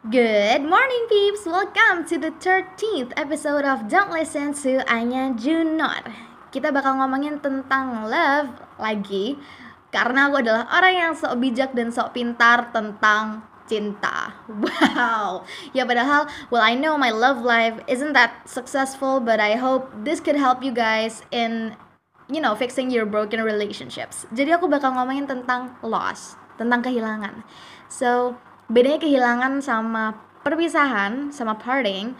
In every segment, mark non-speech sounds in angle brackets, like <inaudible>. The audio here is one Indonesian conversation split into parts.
Good morning, peeps! Welcome to the 13th episode of Don't Listen to Anya Junor. Kita bakal ngomongin tentang love lagi karena aku adalah orang yang sok bijak dan sok pintar tentang cinta. <laughs> Wow. Ya padahal, well I know my love life isn't that successful, but I hope this could help you guys in you know, fixing your broken relationships. Jadi aku bakal ngomongin tentang loss, tentang kehilangan. So, bedanya kehilangan sama perpisahan sama parting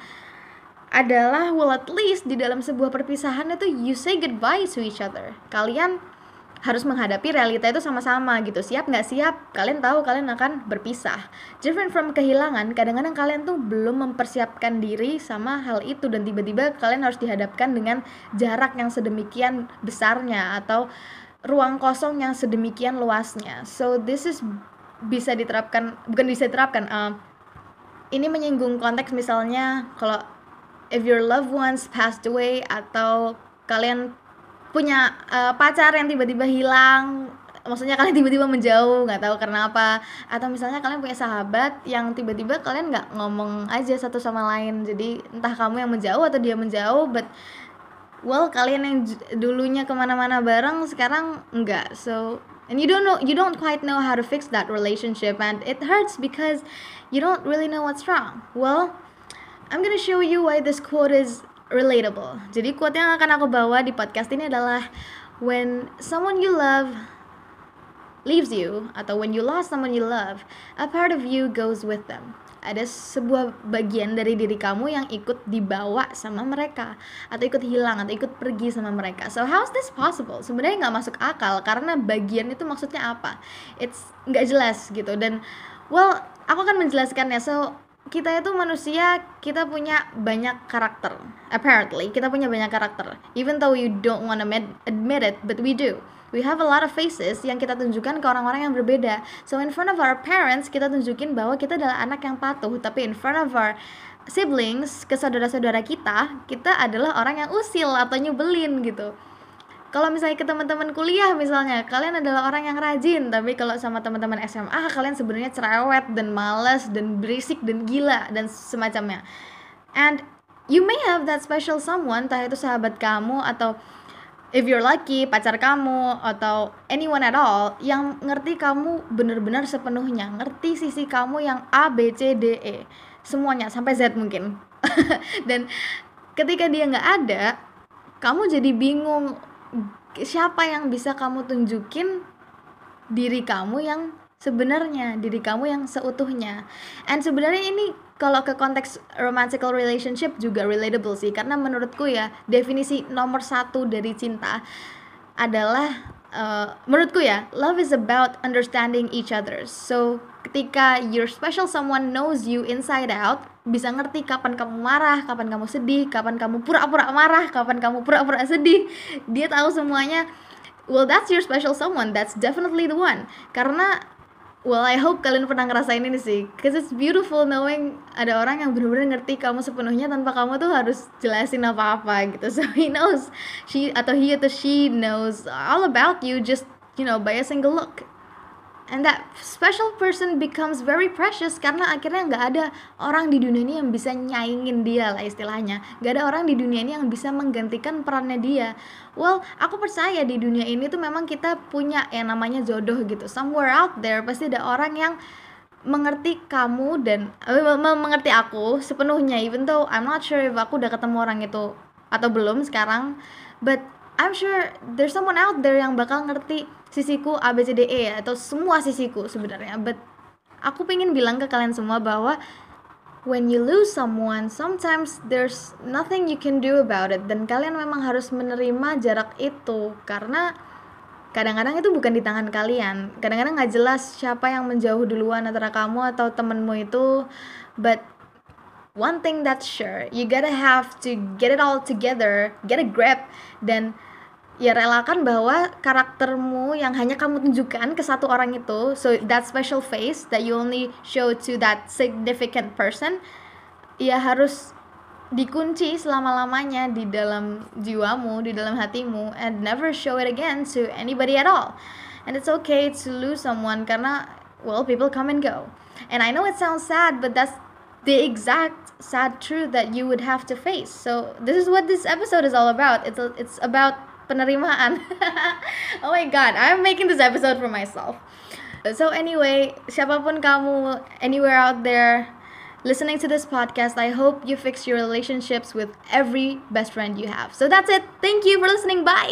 adalah well at least di dalam sebuah perpisahan itu you say goodbye to each other. Kalian harus menghadapi realita itu sama-sama gitu. Siap nggak siap kalian tahu kalian akan berpisah. Different from kehilangan kadang-kadang kalian tuh belum mempersiapkan diri sama hal itu dan tiba-tiba kalian harus dihadapkan dengan jarak yang sedemikian besarnya atau ruang kosong yang sedemikian luasnya. So this is bisa diterapkan bukan bisa diterapkan uh, ini menyinggung konteks misalnya kalau if your loved ones passed away atau kalian punya uh, pacar yang tiba-tiba hilang maksudnya kalian tiba-tiba menjauh nggak tahu karena apa atau misalnya kalian punya sahabat yang tiba-tiba kalian nggak ngomong aja satu sama lain jadi entah kamu yang menjauh atau dia menjauh but well kalian yang dulunya ke mana-mana bareng sekarang enggak so and you don't know you don't quite know how to fix that relationship and it hurts because you don't really know what's wrong. Well I'm gonna show you why this quote is relatable. Jadi quote yang akan aku bawa di podcast ini adalah when someone you love leaves you atau when you lost someone you love a part of you goes with them ada sebuah bagian dari diri kamu yang ikut dibawa sama mereka atau ikut hilang atau ikut pergi sama mereka. So how is this possible? Sebenarnya nggak masuk akal karena bagian itu maksudnya apa? It's nggak jelas gitu. Dan well aku akan menjelaskannya. So kita itu manusia kita punya banyak karakter. Apparently kita punya banyak karakter. Even though you don't wanna admit it but we do we have a lot of faces yang kita tunjukkan ke orang-orang yang berbeda. So in front of our parents kita tunjukin bahwa kita adalah anak yang patuh, tapi in front of our siblings, ke saudara-saudara kita, kita adalah orang yang usil atau nyebelin gitu. Kalau misalnya ke teman-teman kuliah misalnya, kalian adalah orang yang rajin, tapi kalau sama teman-teman SMA kalian sebenarnya cerewet dan males dan berisik dan gila dan semacamnya. And you may have that special someone, entah itu sahabat kamu atau if you're lucky pacar kamu atau anyone at all yang ngerti kamu bener-bener sepenuhnya ngerti sisi kamu yang A B C D E semuanya sampai Z mungkin. <laughs> Dan ketika dia nggak ada kamu jadi bingung siapa yang bisa kamu tunjukin diri kamu yang sebenarnya diri kamu yang seutuhnya. And sebenarnya ini kalau ke konteks romantical relationship juga relatable sih. Karena menurutku ya definisi nomor satu dari cinta adalah uh, menurutku ya love is about understanding each other. So ketika your special someone knows you inside out bisa ngerti kapan kamu marah kapan kamu sedih kapan kamu pura-pura marah kapan kamu pura-pura sedih dia tahu semuanya. Well that's your special someone. That's definitely the one. Karena Well, I hope kalian pernah ngerasain ini sih, cause it's beautiful knowing ada orang yang benar-benar ngerti kamu sepenuhnya tanpa kamu tuh harus jelasin apa-apa gitu. <laughs> So he knows, she atau he atau she knows all about you just you know by a single look and that special person becomes very precious karena akhirnya nggak ada orang di dunia ini yang bisa nyaingin dia lah istilahnya. Nggak ada orang di dunia ini yang bisa menggantikan perannya dia. Well aku percaya di dunia ini tuh memang kita punya yang namanya jodoh gitu. Somewhere out there pasti ada orang yang mengerti kamu dan uh, mengerti aku sepenuhnya. Even though I'm not sure if aku udah ketemu orang itu atau belum sekarang. But I'm sure there's someone out there yang bakal ngerti sisiku A B C D E ya atau semua sisiku sebenarnya. But aku pengen bilang ke kalian semua bahwa when you lose someone sometimes there's nothing you can do about it. Dan kalian memang harus menerima jarak itu karena kadang-kadang itu bukan di tangan kalian. Kadang-kadang nggak jelas siapa yang menjauh duluan antara kamu atau temenmu itu. But one thing that's sure you gotta have to get it all together get a grip dan ya relakan bahwa karaktermu yang hanya kamu tunjukkan ke satu orang itu so that special face that you only show to that significant person ya harus dikunci selama-lamanya di dalam jiwamu, di dalam hatimu and never show it again to anybody at all. And it's okay to lose someone karena well people come and go. And I know it sounds sad but that's the exact sad truth that you would have to face. So this is what this episode is all about. It's it's about penerimaan. <laughs> oh my god, I'm making this episode for myself. So anyway, siapapun kamu anywhere out there listening to this podcast, I hope you fix your relationships with every best friend you have. So that's it. Thank you for listening. Bye.